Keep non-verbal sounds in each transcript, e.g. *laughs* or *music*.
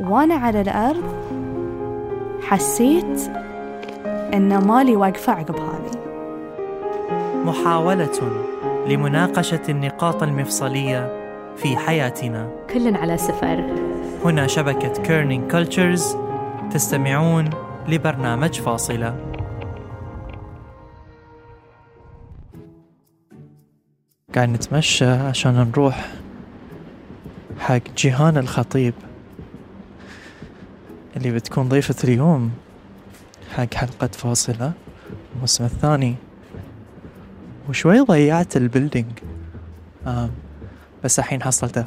وأنا على الأرض حسيت أن مالي واقفة عقب هذه محاولة لمناقشة النقاط المفصلية في حياتنا. كل على سفر. هنا شبكة Kerning Cultures تستمعون لبرنامج فاصلة. قاعد نتمشى عشان نروح حق جيهان الخطيب. اللي بتكون ضيفة اليوم. حق حلقة فاصلة. الموسم الثاني. وشوي ضيعت البيلدينج. آه بس الحين حصلته.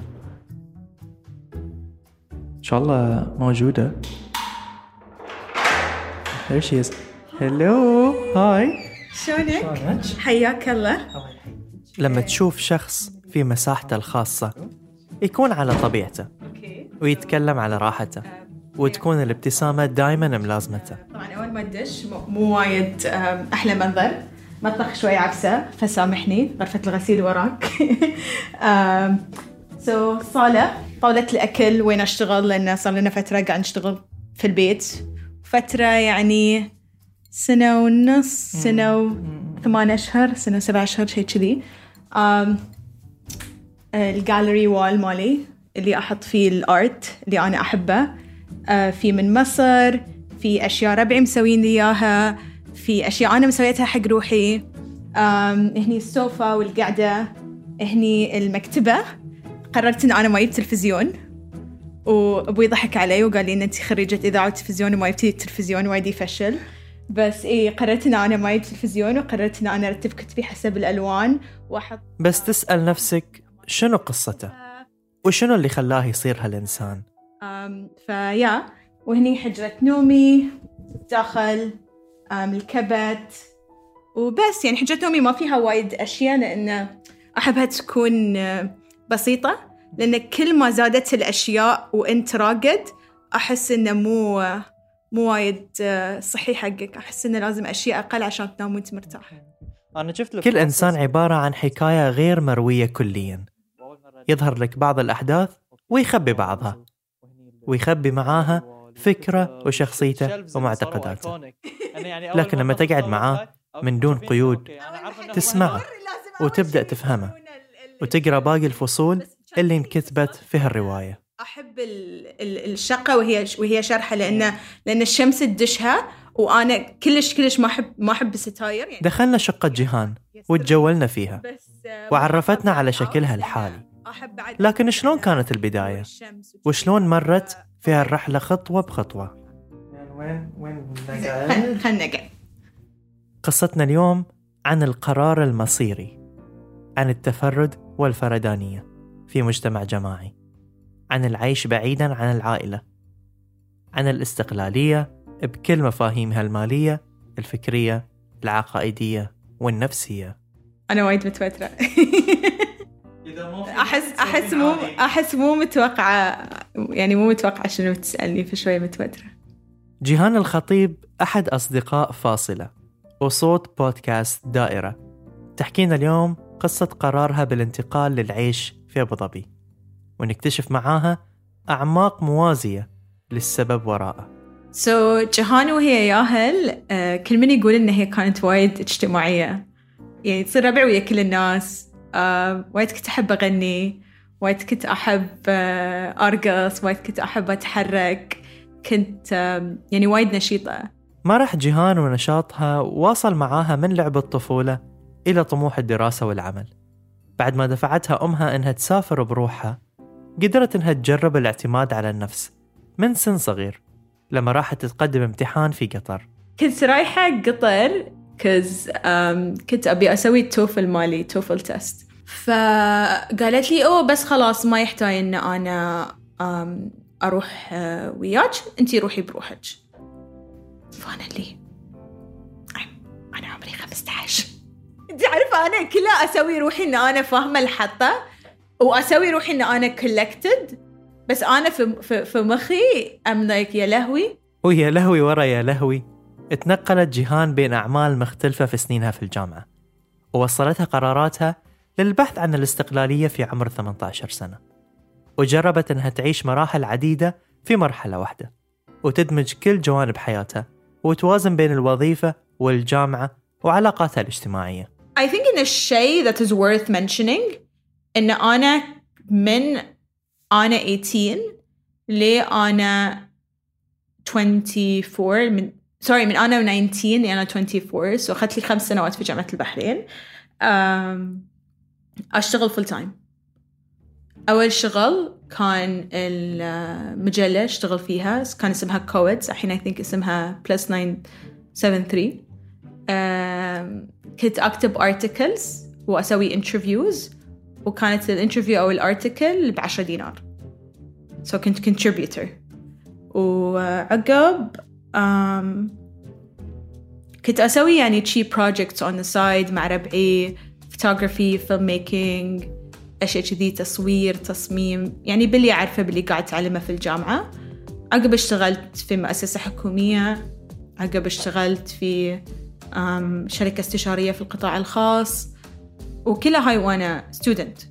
إن شاء الله موجودة. There she is. Hello. Hi. شلونك؟ حياك الله. لما تشوف شخص في مساحته الخاصة يكون على طبيعته. ويتكلم على راحته. وتكون الابتسامة دائما ملازمته طبعا أول ما تدش مو- وايد أم، أحلى منظر. مطبخ شوي عفسه فسامحني غرفه الغسيل وراك. *laughs* سو صالة طاولة الأكل وين أشتغل؟ لأن صار لنا فترة قاعد نشتغل في البيت. فترة يعني سنة ونص سنة وثمان أشهر سنة وسبع أشهر شيء كذي. الجاليري وال مالي اللي أحط فيه ال art اللي أنا أحبه. آه، في من مصر في أشياء ربعي مسوين لي إياها في أشياء أنا مسويتها حق روحي. هني السوفا والقعدة هني المكتبة. قررت إن أنا ما أجيب تلفزيون. وأبوي ضحك علي وقال لي إن انت خريجة إذاعة وتلفزيون وما جبتي التلفزيون وايد يفشل. بس اي قررت إن أنا ما أجيب تلفزيون وقررت إن أنا أرتب كتبي حسب الألوان وأحط بس تسأل نفسك شنو قصته؟ وشنو اللي خلاه يصير هالإنسان؟ فيا وهني حجرة نومي داخل الكبت. وبس يعني حجرة نومي ما فيها وايد أشياء لأن أحبها تكون بسيطة لأن كل ما زادت الأشياء وأنت راقد أحس إنه مو مو وايد آه، صحي حقك. أحس إنه لازم أشياء أقل عشان تنام وأنت مرتاح. أنا شفت كل إنسان عبارة عن حكاية غير مروية كليا. يظهر لك بعض الأحداث ويخبي بعضها. ويخبي معاها فكرة وشخصيته ومعتقداته. لكن لما تقعد معاه من دون قيود تسمعه وتبدأ تفهمه وتقرأ باقي الفصول اللي انكتبت في هالرواية أحب ال- ال- الشقة وهي وهي شرحة لأن لأن الشمس تدشها وأنا كلش كلش ما أحب ما أحب الستاير يعني. دخلنا شقة جيهان وتجولنا فيها آه، وعرفتنا على شكلها أحب الحالي. لكن شلون كانت البداية؟ وشلون مرت في هالرحلة خطوة بخطوة؟ وين وين خل- خلنا نقعد. قصتنا اليوم عن القرار المصيري عن التفرد والفردانية في مجتمع جماعي عن العيش بعيدا عن العائلة عن الاستقلالية بكل مفاهيمها المالية الفكرية العقائدية والنفسية. أنا وايد *laughs* متوتره احس أحس مو أحس مو متوقعة يعني مو متوقعة شنو بتسالني فشوي متوترة. جيهان الخطيب أحد أصدقاء فاصلة وصوت بودكاست دائرة. تحكينا اليوم قصة قرارها بالانتقال للعيش في أبو ظبي ونكتشف معاها أعماق موازية للسبب وراءه. سو so, جهان وهي ياهل آه كل من يقول إن هي كانت وايد اجتماعية. يعني تصير ربع ويا كل الناس. وايد كنت أحب أغني وايد كنت أحب آه أرقص وايد كنت أحب أتحرك. كنت آه يعني وايد نشيطة. ما راح جيهان ونشاطها واصل معاها من لعب الطفولة إلى طموح الدراسة والعمل. بعد ما دفعتها أمها إنها تسافر بروحها قدرت إنها تجرب الاعتماد على النفس من سن صغير لما راحت تقدم امتحان في قطر. كنت رايحة قطر كز كنت أبي أسوي التوفل مالي توفل تيست فقالت لي أوه بس خلاص ما يحتاج إن أنا أروح آه، وياك. انتي روحي بروحك. فانا لي أي- أنا عمري 15 انت عارفة أنا كلها أسوي روحي إن أنا فاهمة الحطه وأسوي روحي إن أنا collected بس أنا في في, في مخي I'm like يا لهوي. ويا لهوي ورا يا لهوي. اتنقلت جيهان بين أعمال مختلفة في سنينها في الجامعة. ووصلتها قراراتها للبحث عن الاستقلالية في عمر 18 سنة وجربت أنها تعيش مراحل عديدة في مرحلة واحدة وتدمج كل جوانب حياتها وتوازن بين الوظيفة والجامعة وعلاقاتها الاجتماعية. I think إن الشيء that is worth mentioning إن أنا من أنا 18 لأنا 24 من sorry من أنا 19 لأنا 24 so أخذت لي خمس سنوات في جامعة البحرين. um، أشتغل full time أول شغل كان المجلة أشتغل فيها كان اسمها كويدز الحين I think اسمها Plus 973 um، كنت أكتب articles وأسوي interviews وكانت ال interview أو ال article بعشرة دينار. So كنت contributor. وعقب um, كنت أسوي يعني شي projects on the side مع ربعي. Photography filmmaking أشياء كذي تصوير تصميم. يعني باللي أعرفه باللي قاعد أتعلمه في الجامعة. عقب اشتغلت في مؤسسة حكومية. عقب اشتغلت في شركة استشارية في القطاع الخاص. وكلها هاي وأنا student.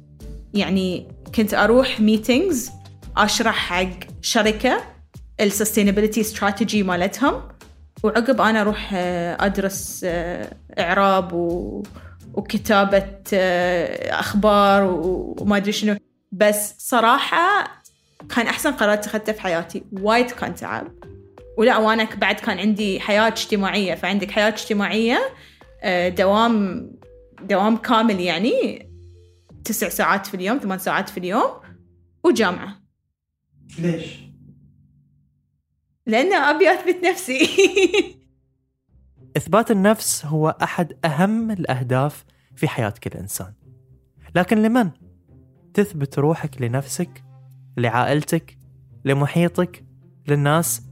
يعني كنت أروح meetings أشرح حق شركة السستينابيلتي استراتيجي مالتهم. وعقب أنا أروح آه، أدرس آه، إعراب و... وكتابة آه، أخبار وما أدري شنو. بس صراحة كان أحسن قرار اتخذته في حياتي. وايد كان تعب. ولا وأنا بعد كان عندي حياة اجتماعية. فعندك حياة اجتماعية آه، دوام دوام كامل يعني. تسع ساعات في اليوم ثمان ساعات في اليوم وجامعة. ليش؟ لأن أبي أثبت نفسي. *laughs* إثبات النفس هو أحد أهم الأهداف في حياة كل إنسان لكن لمن؟ تثبت روحك لنفسك لعائلتك لمحيطك للناس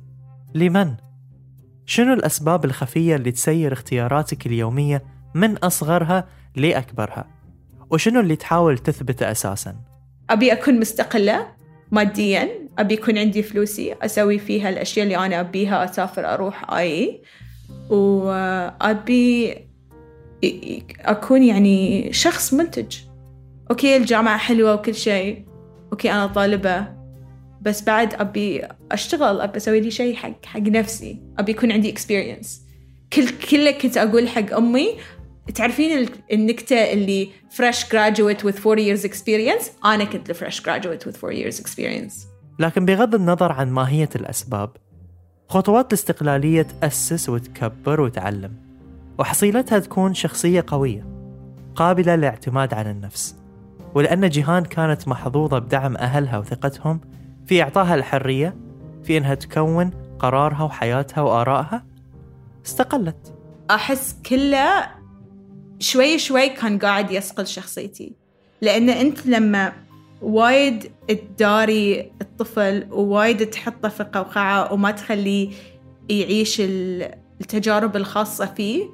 لمن؟ شنو الأسباب الخفية اللي تسير اختياراتك اليومية من أصغرها لأكبرها؟ وشنو اللي تحاول تثبته أساساً؟ أبي أكون مستقلة ماديا أبي يكون عندي فلوسي أسوي فيها الأشياء اللي أنا أبيها أسافر أروح آي وأبي أكون يعني شخص منتج. okay الجامعة حلوة وكل شيء. okay أنا طالبة. بس بعد أبي أشتغل أبي أسوي لي شيء حق حق نفسي. أبي يكون عندي experience. كل كله كنت أقول حق أمي تعرفين ال- النكتة اللي fresh graduate with four years experience أنا كنت fresh graduate with four years experience. لكن بغض النظر عن ماهية الأسباب خطوات الاستقلالية تأسس وتكبر وتعلم وحصيلتها تكون شخصية قوية قابلة للاعتماد على النفس. ولأن جيهان كانت محظوظة بدعم أهلها وثقتهم في إعطائها الحرية في إنها تكون قرارها وحياتها وآرائها استقلت. أحس كله شوي شوي كان قاعد يصقل شخصيتي. لأن أنت لما وايد تداري الطفل ووايد تحطه في قوقعة وما تخليه يعيش ال- التجارب الخاصة فيه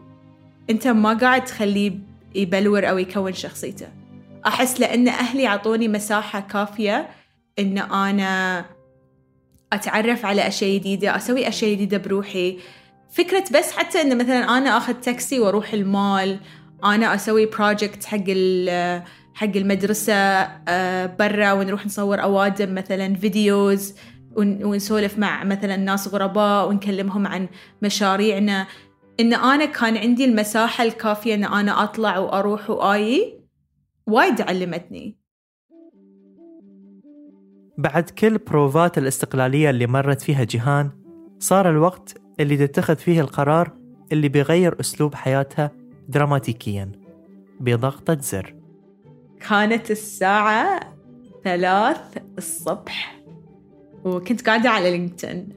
أنت ما قاعد تخليه يبلور أو يكون شخصيته. أحس لأن أهلي عطوني مساحة كافية إن أنا أتعرف على أشياء جديدة أسوي أشياء جديدة بروحي. فكرة بس حتى إن مثلا أنا أخذ تاكسي وأروح المال أنا أسوي project حق حق المدرسة آه، برا ونروح نصور أوادم مثلا videos ون- ونسولف مع مثلا ناس غرباء ونكلمهم عن مشاريعنا. إن أنا كان عندي المساحة الكافية إن أنا أطلع وأروح وآي وايد علمتني. بعد كل بروفات الاستقلالية اللي مرت فيها جيهان صار الوقت اللي تتخذ فيه القرار اللي بيغير أسلوب حياتها دراماتيكيا بضغطة زر. كانت الساعة ثلاث الصبح. وكنت قاعدة على LinkedIn.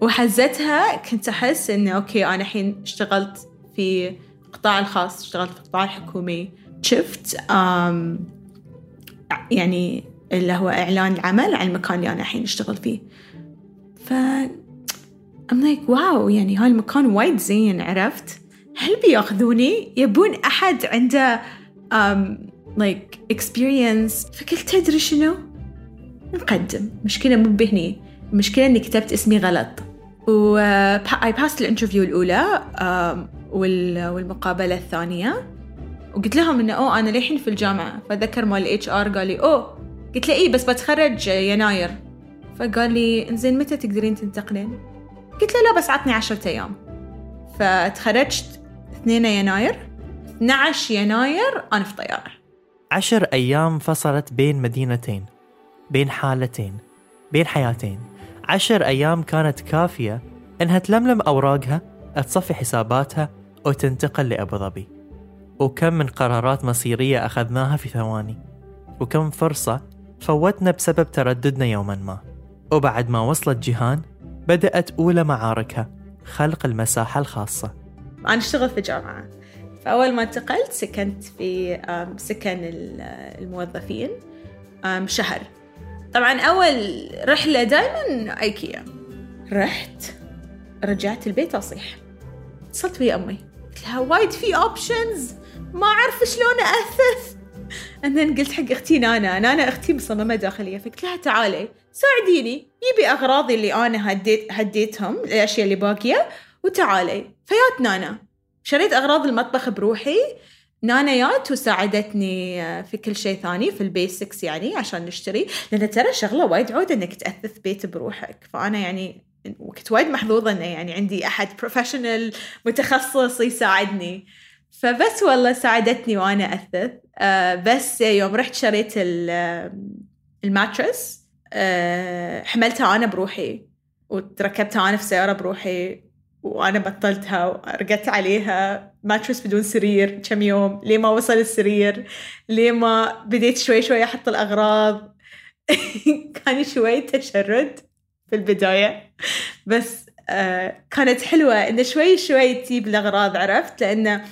وحزتها كنت أحس إنه okay أنا الحين اشتغلت في القطاع الخاص اشتغلت في القطاع الحكومي. شفت يعني اللي هو إعلان العمل عن المكان اللي أنا الحين أشتغل فيه. ف I'm like واو يعني هاي المكان وايد زين عرفت؟ هل بيأخذوني؟ يبون أحد عنده um, like experience. فقلت تدري شنو؟ نقدم. مشكلة مو بهني. المشكلة إني كتبت اسمي غلط. و I passed ال interview الأولى وال... والمقابلة الثانية. وقلت لهم إنه أوه أنا للحين في الجامعة. فذكر مال ال HR قال لي أوه. قلت له إيه بس بتخرج يناير. فقال لي إنزين متى تقدرين تنتقلين؟ قلت له لا بس عطني عشرة أيام. فتخرجت 2 يناير. 12 يناير أنا في طيارة. عشر أيام فصلت بين مدينتين بين حالتين بين حياتين. عشر أيام كانت كافية إنها تلملم أوراقها تصفي حساباتها وتنتقل لأبو ظبي. وكم من قرارات مصيرية أخذناها في ثواني. وكم فرصة فوتنا بسبب ترددنا يوما ما. وبعد ما وصلت جيهان بدأت أولى معاركها خلق المساحة الخاصة. أنا أشتغل في جامعة. فأول ما انتقلت سكنت في سكن الموظفين شهر. طبعا أول رحلة دائما أيكيا. رحت رجعت البيت أصيح. اتصلت ويا أمي. قلت لها وايد في أوبشنز ما أعرف شلون أثث بعدين قلت حق أختي نانا. نانا أختي مصممة داخلية. فقلت لها تعالي ساعديني جيبي أغراضي اللي أنا هديت هديتهم الأشياء اللي باقية وتعالي. فيات نانا. شريت أغراض المطبخ بروحي. نانا يات وساعدتني آه، في كل شيء ثاني في ال basics يعني عشان نشتري لأن ترى شغلة وايد عود إنك تأثث بيت بروحك. فأنا يعني وكنت وايد محظوظة إنه يعني عندي أحد professional متخصص يساعدني. فبس والله ساعدتني وأنا أثث. آه بس يوم رحت شريت ال mattress آه حملتها أنا بروحي وتركبتها أنا في السياره بروحي. وأنا بطلتها ورقدت عليها. mattress بدون سرير كم يوم. ليه ما وصل السرير؟ ليه ما بديت شوي شوي أحط الأغراض؟ *laughs* كان شوي تشرد في البداية. بس آه كانت حلوة انه شوي شوي تجيب الأغراض عرفت؟ لأنه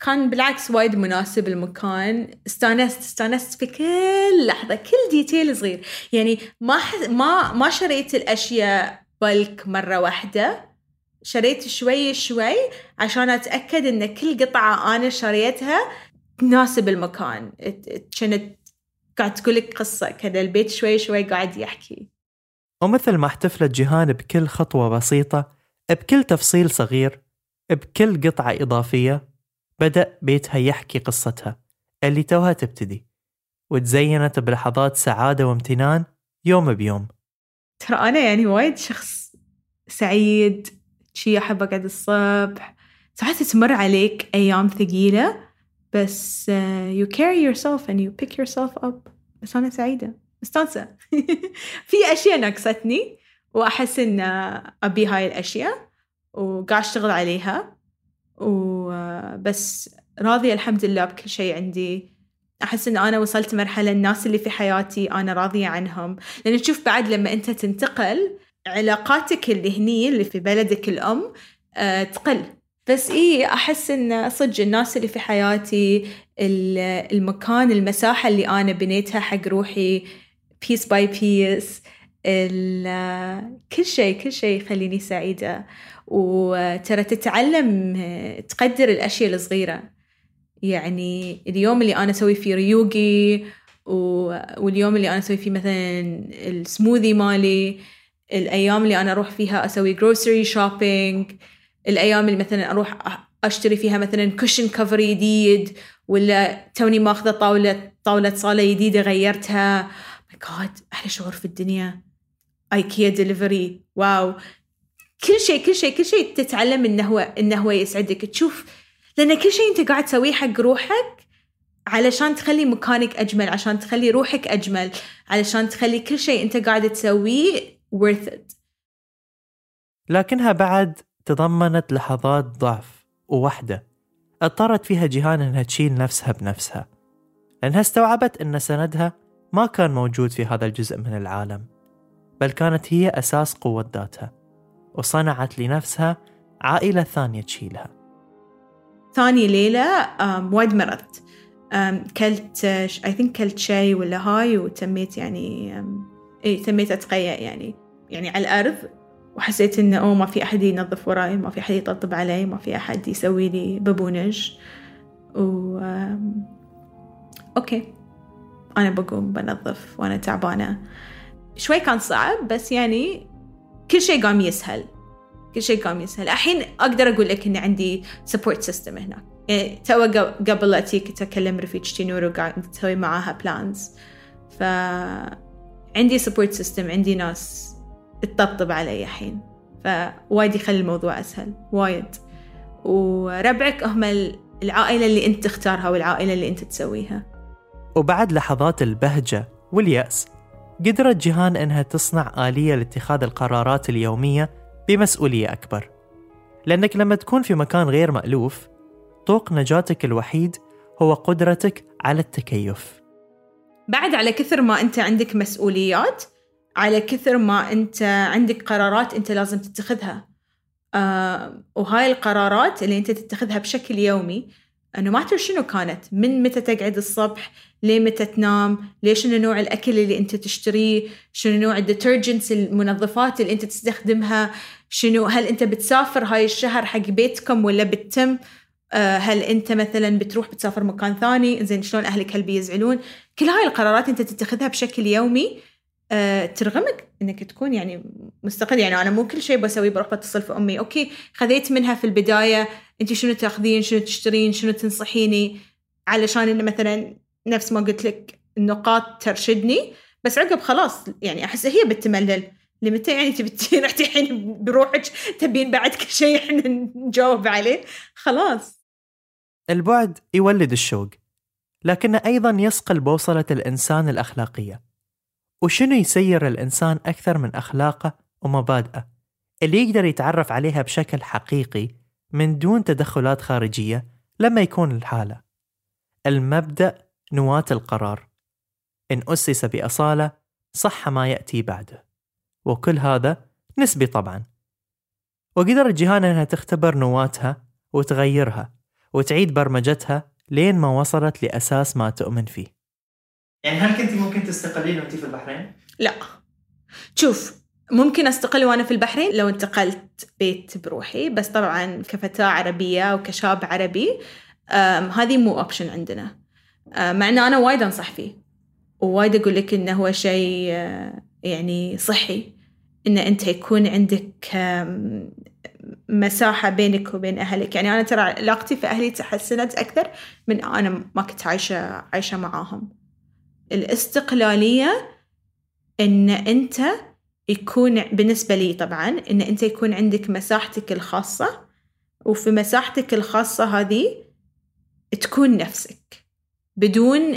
كان بالعكس وايد مناسب المكان. استانست استانست في كل لحظة كل detail صغير. يعني ما ما ما شريت الأشياء بلك مرة واحدة. شريت شوي شوي عشان أتأكد إن كل قطعة أنا شريتها تناسب المكان. كانت قاعد تقول لك قصة كذا البيت شوي شوي قاعد يحكي. ومثل ما احتفلت جيهان بكل خطوة بسيطة بكل تفصيل صغير بكل قطعة إضافية بدأ بيتها يحكي قصتها اللي توها تبتدي وتزينت بلحظات سعادة وامتنان يوم بيوم. ترى أنا يعني وايد شخص سعيد شي أحب أقعد الصبح. ساعات تمر عليك أيام ثقيلة بس uh, you carry yourself and you pick yourself up. بس أنا سعيدة. مستانسة. *laughs* في أشياء نقصتني وأحس إن أبي هاي الأشياء وقاعد أشتغل عليها. وبس راضية الحمد لله بكل شيء عندي. أحس إن أنا وصلت مرحلة الناس اللي في حياتي أنا راضية عنهم. لأن تشوف بعد لما أنت تنتقل علاقاتك اللي هني اللي في بلدك الأم أه تقل. بس إيه أحس إن صدق الناس اللي في حياتي المكان المساحة اللي أنا بنيتها حق روحي piece by piece كل شيء كل شيء يخليني سعيدة. وترى تتعلم تقدر الأشياء الصغيرة. يعني اليوم اللي أنا أسوي فيه ريوغي واليوم اللي أنا أسوي فيه مثلا السموذي مالي الأيام اللي أنا أروح فيها أسوي grocery shopping الأيام اللي مثلا أروح أشتري فيها مثلا cushion cover جديد ولا توني ماخذة طاولة طاولة صالة جديدة غيرتها. my God أحلى شعور في الدنيا. IKEA delivery wow. كل شيء كل شيء كل شيء تتعلم انه هو انه هو يسعدك. تشوف لأن كل شيء أنت قاعد تسويه حق روحك علشان تخلي مكانك أجمل عشان تخلي روحك أجمل علشان تخلي كل شيء أنت قاعد تسويه worth it. لكنها بعد تضمنت لحظات ضعف ووحدة اضطرت فيها جيهان إنها تشيل نفسها بنفسها لأنها استوعبت إن سندها ما كان موجود في هذا الجزء من العالم بل كانت هي أساس قوة ذاتها وصنعت لنفسها عائلة ثانية تشيلها. ثاني ليلة وايد مرضت. كلت I think كلت شاي ولا هاي وتميت يعني اي تميت أتقيأ يعني. يعني على الأرض وحسيت إنه أوه ما في أحد ينظف وراي ما في أحد يطبطب علي ما في أحد يسوي لي ببونج و okay. أنا بقوم بنظف وأنا تعبانة. شوي كان صعب بس يعني كل شيء قام يسهل. كل شيء قام يسهل. الحين أقدر أقول لك إني عندي support system هناك يعني تو قبل لا اتيك كنت أكلم رفيجتي نور وقاعد نسوي معاها plans ف عندي support system عندي ناس تطبطب علي الحين فوايد يخلي الموضوع أسهل وايد. وربعك هم العائلة اللي أنت تختارها والعائلة اللي أنت تسويها. وبعد لحظات البهجة واليأس قدرت جيهان إنها تصنع آلية لاتخاذ القرارات اليومية بمسؤولية أكبر. لأنك لما تكون في مكان غير مألوف طوق نجاتك الوحيد هو قدرتك على التكيف. بعد على كثر ما أنت عندك مسؤوليات على كثر ما أنت عندك قرارات أنت لازم تتخذها. آه وهاي القرارات اللي أنت تتخذها بشكل يومي انه ما شنو كانت من متى تقعد الصبح ليه متى تنام ليش شنو نوع الأكل اللي أنت تشتريه شنو نوع ال detergents المنظفات اللي أنت تستخدمها شنو هل أنت بتسافر هاي الشهر حق بيتكم ولا بتتم؟ آه، هل أنت مثلا بتروح بتسافر مكان ثاني؟ زين شلون أهلك هل بيزعلون؟ كل هاي القرارات أنت تتخذها بشكل يومي ترغمك إنك تكون يعني مستقل يعني أنا مو كل شيء بسويه بروح بتصل في أمي. أوكي خذيت منها في البداية. انت شنو تأخذين؟ شنو تشترين؟ شنو تنصحيني؟ علشان انه مثلا نفس ما قلت لك النقاط ترشدني. بس عقب خلاص يعني أحس هي بتملل. لمتى يعني تبي رحتي *laughs* الحين بروحك تبين بعد كل شيء إحنا نجاوب عليه. خلاص. البعد يولد الشوق لكنه أيضا يصقل بوصلة الإنسان الأخلاقية. وشنو يسير الإنسان أكثر من أخلاقه ومبادئه؟ اللي يقدر يتعرف عليها بشكل حقيقي من دون تدخلات خارجية لما يكون الحالة. المبدأ نواة القرار. إن أسس بأصالة صح ما يأتي بعده. وكل هذا نسبي طبعا. وقدرت جيهان أنها تختبر نواتها وتغيرها وتعيد برمجتها لين ما وصلت لأساس ما تؤمن فيه. يعني هل كنت ممكن تستقلين وانت في البحرين؟ لا. شوف ممكن أستقل وأنا في البحرين لو انتقلت بيت بروحي بس طبعا كفتاة عربية وكشاب عربي هذه مو option عندنا. مع ان أنا وايد أنصح فيه. ووايد أقول لك إنه هو شيء آه، يعني صحي. ان أنت يكون عندك مساحة بينك وبين أهلك. يعني أنا ترى علاقتي في أهلي تحسنت أكثر من أنا ما كنت عايشة عايشة معاهم. الاستقلالية إن أنت يكون بالنسبة لي طبعا إن أنت يكون عندك مساحتك الخاصة وفي مساحتك الخاصة هذه تكون نفسك بدون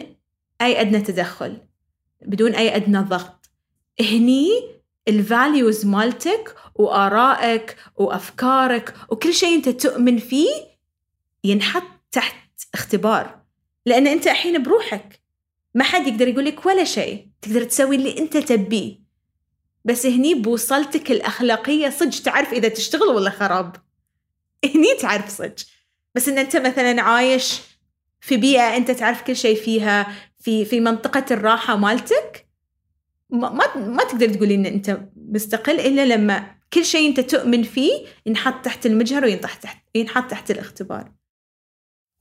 أي أدنى تدخل بدون أي أدنى ضغط. هني الفاليوز مالتك وآرائك وأفكارك وكل شيء أنت تؤمن فيه ينحط تحت اختبار لأن أنت الحين بروحك. ما حد يقدر يقول لك ولا شيء. تقدر تسوي اللي أنت تبيه. بس هني بوصلتك الأخلاقية صدق تعرف إذا تشتغل ولا خراب. هني تعرف صدق. بس إن أنت مثلا عايش في بيئة أنت تعرف كل شيء فيها في في منطقة الراحة مالتك ما ما تقدر تقولي إن أنت مستقل إلا لما كل شيء أنت تؤمن فيه ينحط تحت المجهر وينحط تحت ينحط تحت الاختبار.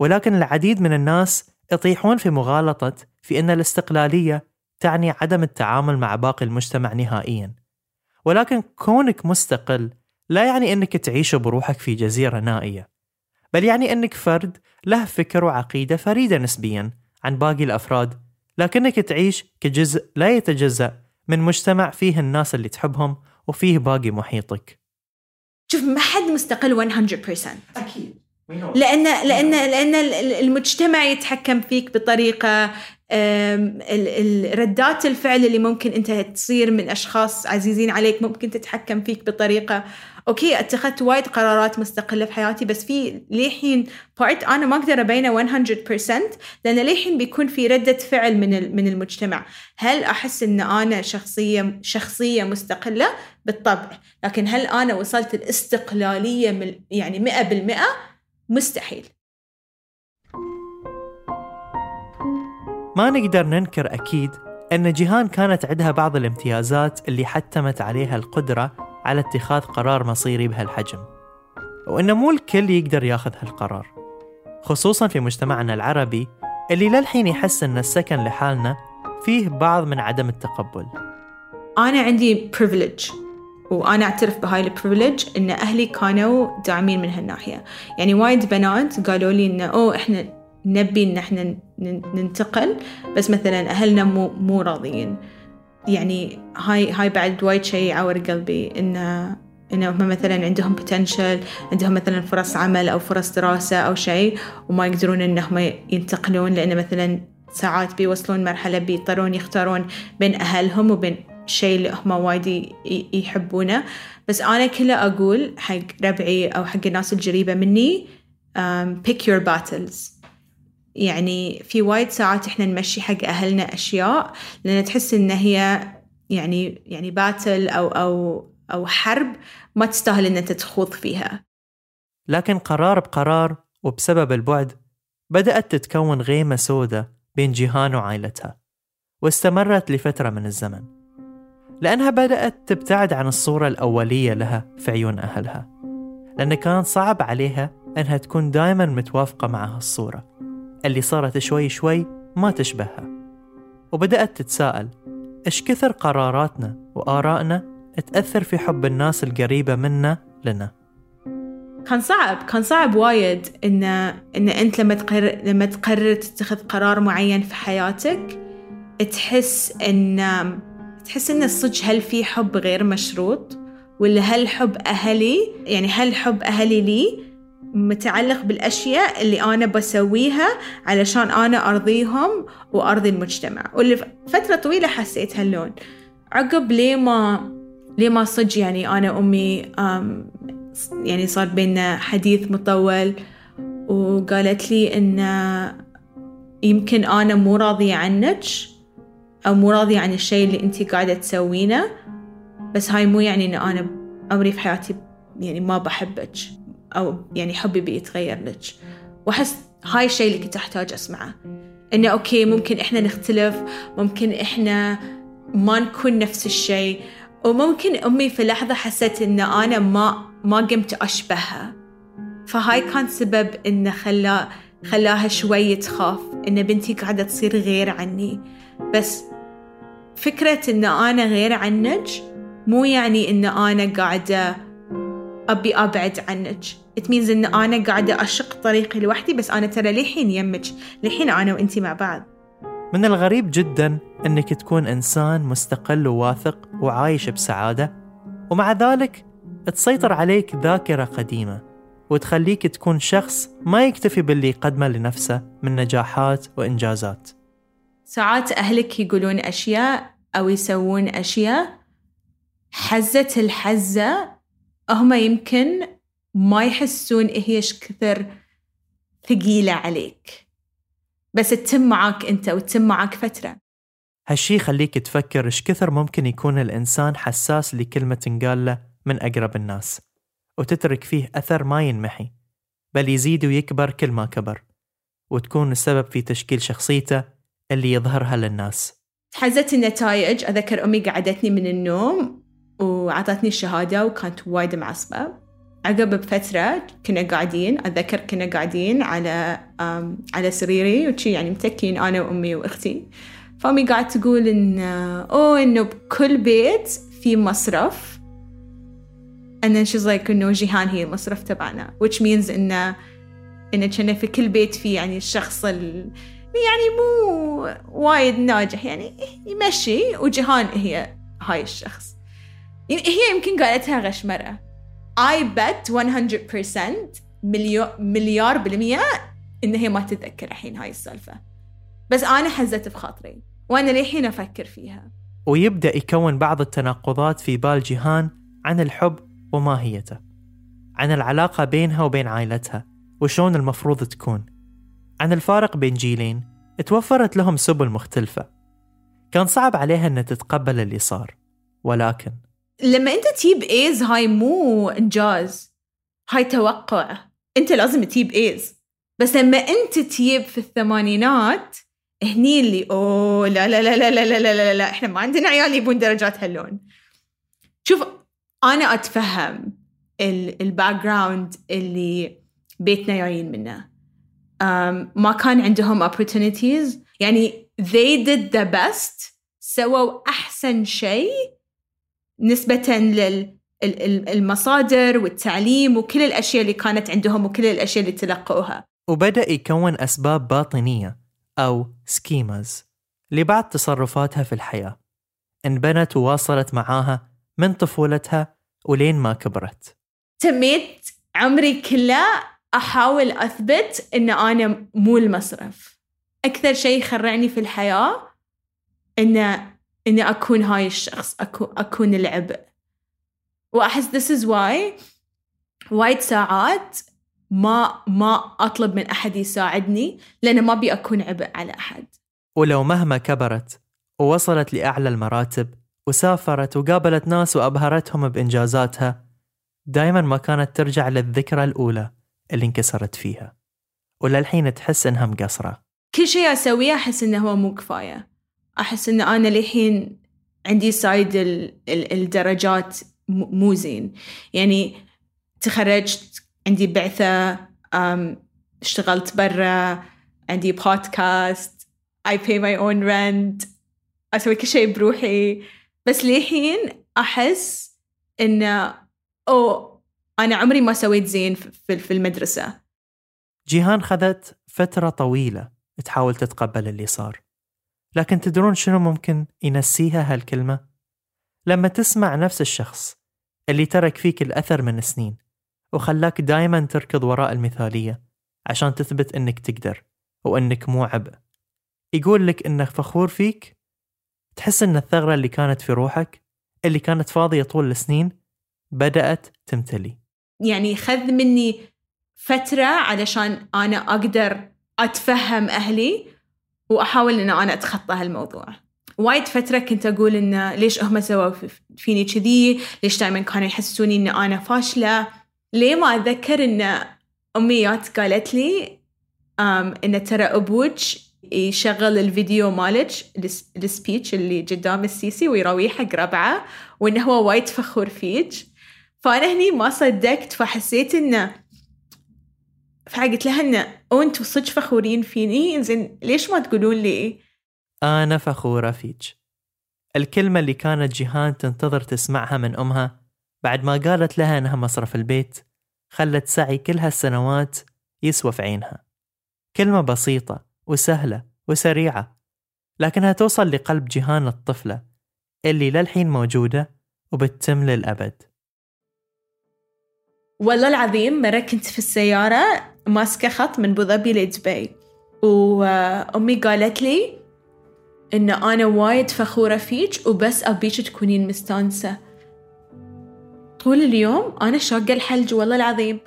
ولكن العديد من الناس يطيحون في مغالطة في أن الاستقلالية تعني عدم التعامل مع باقي المجتمع نهائيا. ولكن كونك مستقل لا يعني أنك تعيش بروحك في جزيرة نائية بل يعني أنك فرد له فكر وعقيدة فريدة نسبيا عن باقي الأفراد لكنك تعيش كجزء لا يتجزأ من مجتمع فيه الناس اللي تحبهم وفيه باقي محيطك. شوف ما حد مستقل 100% أكيد. لأن لأن لأن المجتمع يتحكم فيك بطريقة ردات الفعل اللي ممكن انت تصير من أشخاص عزيزين عليك ممكن تتحكم فيك بطريقة. okay اتخذت وايد قرارات مستقلة في حياتي بس في للحين part أنا ما أقدر أبينه 100% لأن للحين بيكون في ردة فعل من من المجتمع. هل أحس إن أنا شخصية شخصية مستقلة؟ بالطبع. لكن هل أنا وصلت الإستقلالية يعني 100% مستحيل. ما نقدر ننكر أكيد أن جيهان كانت عندها بعض الامتيازات اللي حتمت عليها القدرة على اتخاذ قرار مصيري بهالحجم وأن مو الكل يقدر ياخذ هالقرار خصوصا في مجتمعنا العربي اللي للحين يحس أن السكن لحالنا فيه بعض من عدم التقبل. أنا عندي privilege وأنا أعترف بهاي البريفليج إن أهلي كانوا داعمين من هالناحية. يعني وايد بنات قالوا لي إنه أوه إحنا نبي إن إحنا ننتقل. بس مثلا أهلنا مو مو راضيين. يعني هاي هاي بعد وايد شيء يعور قلبي. إنه إنهم مثلا عندهم بوتنشل عندهم مثلا فرص عمل أو فرص دراسة أو شيء وما يقدرون إنهم ينتقلون لأن مثلا ساعات بيوصلون مرحلة بيضطرون يختارون بين أهلهم وبين الشيء اللي هم وايد يحبونه. بس أنا كله أقول حق ربعي أو حق الناس القريبة مني um, pick your battles. يعني في وايد ساعات إحنا نمشي حق أهلنا أشياء لأن تحس إن هي يعني يعني باتل أو أو أو حرب ما تستاهل إن أنت تخوض فيها. لكن قرار بقرار وبسبب البعد بدأت تتكون غيمة سودة بين جيهان وعائلتها واستمرت لفترة من الزمن لأنها بدأت تبتعد عن الصورة الأولية لها في عيون أهلها لأن كان صعب عليها أنها تكون دائما متوافقة مع هالصورة. اللي صارت شوي شوي ما تشبهها. وبدأت تتساءل إيش كثر قراراتنا وآرائنا تأثر في حب الناس القريبة منا لنا؟ كان صعب كان صعب وايد إن إن أنت لما تقرر لما تقرر تتخذ قرار معين في حياتك تحس إن تحس إن الصدق هل في حب غير مشروط؟ ولا هل حب أهلي؟ يعني هل حب أهلي لي؟ متعلق بالأشياء اللي أنا بسويها علشان أنا أرضيهم وأرضي المجتمع. واللي فترة طويلة حسيت هاللون عقب ليه ما ليه ما صدق يعني أنا وأمي أم يعني صار بيننا حديث مطول وقالت لي إن يمكن أنا مو راضية عنك أو مو راضية عن الشيء اللي أنتي قاعدة تسوينه بس هاي مو يعني إن أنا عمري في حياتي يعني ما بحبك. أو يعني حبي بيتغير لك. وأحس هاي الشيء اللي كنت أحتاج أسمعه. إنه أوكي ممكن إحنا نختلف ممكن إحنا ما نكون نفس الشيء وممكن أمي في لحظة حست إن أنا ما ما قمت أشبهها. فهاي كان سبب إنه خلا خلاها شوي تخاف إن بنتي قاعدة تصير غير عني. بس فكرة إن أنا غير عنك مو يعني إن أنا قاعدة أبي أبعد عنك. It means إن أنا قاعدة أشق طريقي لوحدي بس أنا ترى للحين يمك. للحين أنا وإنتي مع بعض. من الغريب جدا إنك تكون إنسان مستقل وواثق وعايش بسعادة ومع ذلك تسيطر عليك ذاكرة قديمة وتخليك تكون شخص ما يكتفي باللي يقدمه لنفسه من نجاحات وإنجازات. ساعات أهلك يقولون أشياء أو يسوون أشياء حزة الحزة هم يمكن ما يحسون هي إيش كثر ثقيلة عليك. بس تتم معاك أنت وتتم معاك فترة. هالشي يخليك تفكر إيش كثر ممكن يكون الإنسان حساس لكلمة تنقال له من أقرب الناس وتترك فيه أثر ما ينمحي بل يزيد ويكبر كل ما كبر وتكون السبب في تشكيل شخصيته اللي يظهرها للناس. حزت النتائج أذكر أمي قعدتني من النوم وعطتني الشهادة وكانت وايد معصبة. عقب بفترة كنا قاعدين أتذكر كنا قاعدين على على سريري وشي يعني متكين أنا وأمي وأختي. فأمي قاعد تقول إن أوه إنه بكل بيت في مصرف. And then she's like إنه جيهان هي المصرف تبعنا which means إنه إنه كنا في كل بيت في يعني الشخص ال... يعني مو وايد ناجح يعني يمشي. وجيهان هي هاي الشخص. هي يمكن قالتها غشمرة. I bet 100% مليو مليار بالمية إن هي ما تتذكر الحين هاي السالفة. بس أنا حزت بخاطري وأنا للحين أفكر فيها. ويبدأ يكون بعض التناقضات في بال جيهان عن الحب وماهيته عن العلاقة بينها وبين عائلتها وشون المفروض تكون. عن الفارق بين جيلين توفرت لهم سبل مختلفة. كان صعب عليها أن تتقبل اللي صار ولكن لما انت تجيب A's هاي مو انجاز هاي توقع. انت لازم تجيب A's. بس لما انت تجيب في الثمانينات هني اللي أوه لا لا لا لا لا لا لا, لا, إحنا ما عندنا عيال يبون درجات هاللون. شوف أنا أتفهم ال background اللي بيتنا جايين منه. um, ما كان عندهم opportunities. يعني they did the best سووا أحسن شيء نسبة للمصادر والتعليم وكل الأشياء اللي كانت عندهم وكل الأشياء اللي تلقوها. وبدأ يكون أسباب باطنية أو سكيماز لبعض تصرفاتها في الحياة. انبنت وواصلت معاها من طفولتها ولين ما كبرت. تميت عمري كله أحاول أثبت إن أنا مو المصرف. أكثر شيء يخرعني في الحياة إن إني أكون هاي الشخص أكون, أكون العبء. وأحس this is why وايد ساعات ما ما أطلب من أحد يساعدني لأن ما أبي أكون عبء على أحد. ولو مهما كبرت ووصلت لأعلى المراتب وسافرت وقابلت ناس وأبهرتهم بإنجازاتها دايما ما كانت ترجع للذكرى الأولى اللي انكسرت فيها. وللحين تحس إنها مقصرة. كل شيء أسويه أحس إنه هو مو كفاية. أحس إن أنا للحين عندي سايد ال ال الدرجات مو زين. يعني تخرجت عندي بعثة اشتغلت برا عندي بودكاست I pay my own rent أسوي كل شيء بروحي. بس للحين أحس إنه أو أنا عمري ما سويت زين في المدرسة. جيهان خذت فترة طويلة تحاول تتقبل اللي صار. لكن تدرون شنو ممكن ينسيها هالكلمة؟ لما تسمع نفس الشخص اللي ترك فيك الأثر من سنين وخلاك دايما تركض وراء المثالية عشان تثبت إنك تقدر وإنك مو عبء يقول لك إنه فخور فيك تحس إن الثغرة اللي كانت في روحك اللي كانت فاضية طول السنين بدأت تمتلي يعني خذ مني فترة علشان أنا أقدر أتفهم أهلي وأحاول إن أنا أتخطى هالموضوع. وايد فترة كنت أقول إن ليش هم سووا فيني كذي؟ ليش دائما كانوا يحسسوني إن أنا فاشلة؟ ليه ما أتذكر إن أمي جات قالت لي إن ترى أبوك يشغل الفيديو مالك السبيتش اللي قدام السيسي ويراويه حق ربعه وإنه هو وايد فخور فيك. فأنا هني ما صدقت فحسيت إنه فقلت لها إنه أو أنتوا صدق فخورين فيني؟ زين ليش ما تقولون لي؟ أنا فخورة فيك. الكلمة اللي كانت جيهان تنتظر تسمعها من أمها بعد ما قالت لها إنها مصرف البيت خلت سعي كل هالسنوات يسوى في عينها. كلمة بسيطة وسهلة وسريعة لكنها توصل لقلب جيهان الطفلة اللي للحين موجودة وبتتم للأبد. والله العظيم مرة كنت في السيارة ماسكة خط من بوظبي لدبي وأمي قالت لي إن أنا وايد فخورة فيك وبس أبيك تكونين مستانسة. طول اليوم أنا شاقة الحلج والله العظيم.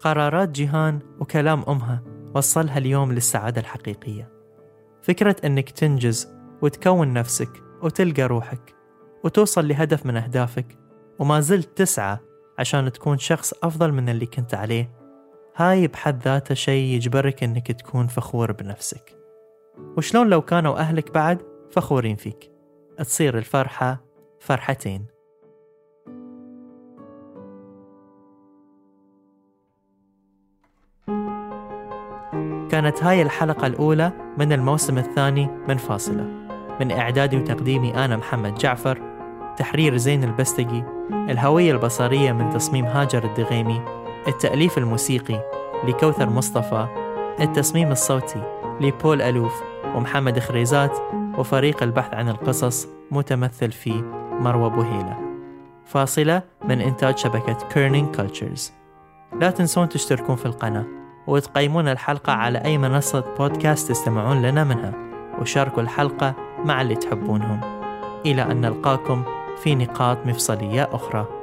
قرارات جيهان وكلام أمها وصلها اليوم للسعادة الحقيقية. فكرة أنك تنجز وتكون نفسك وتلقى روحك وتوصل لهدف من أهدافك وما زلت تسعى عشان تكون شخص أفضل من اللي كنت عليه. هاي بحد ذاتها شيء يجبرك أنك تكون فخور بنفسك. وشلون لو كانوا أهلك بعد فخورين فيك. تصير الفرحة فرحتين. كانت هاي الحلقة الأولى من الموسم الثاني من فاصلة. من إعدادي وتقديمي أنا محمد جعفر. تحرير زين البستقي. الهوية البصرية من تصميم هاجر الدغيمي التأليف الموسيقي لكوثر مصطفى التصميم الصوتي لبول علوف ومحمد خريزات وفريق البحث عن القصص متمثل في مروى بوهيلة. فاصلة من إنتاج شبكة كيرنينج كولتشرز لا تنسون تشتركون في القناة وتقيمون الحلقة على أي منصة بودكاست تستمعون لنا منها وشاركوا الحلقة مع اللي تحبونهم. إلى أن نلقاكم في نقاط مفصلية أخرى.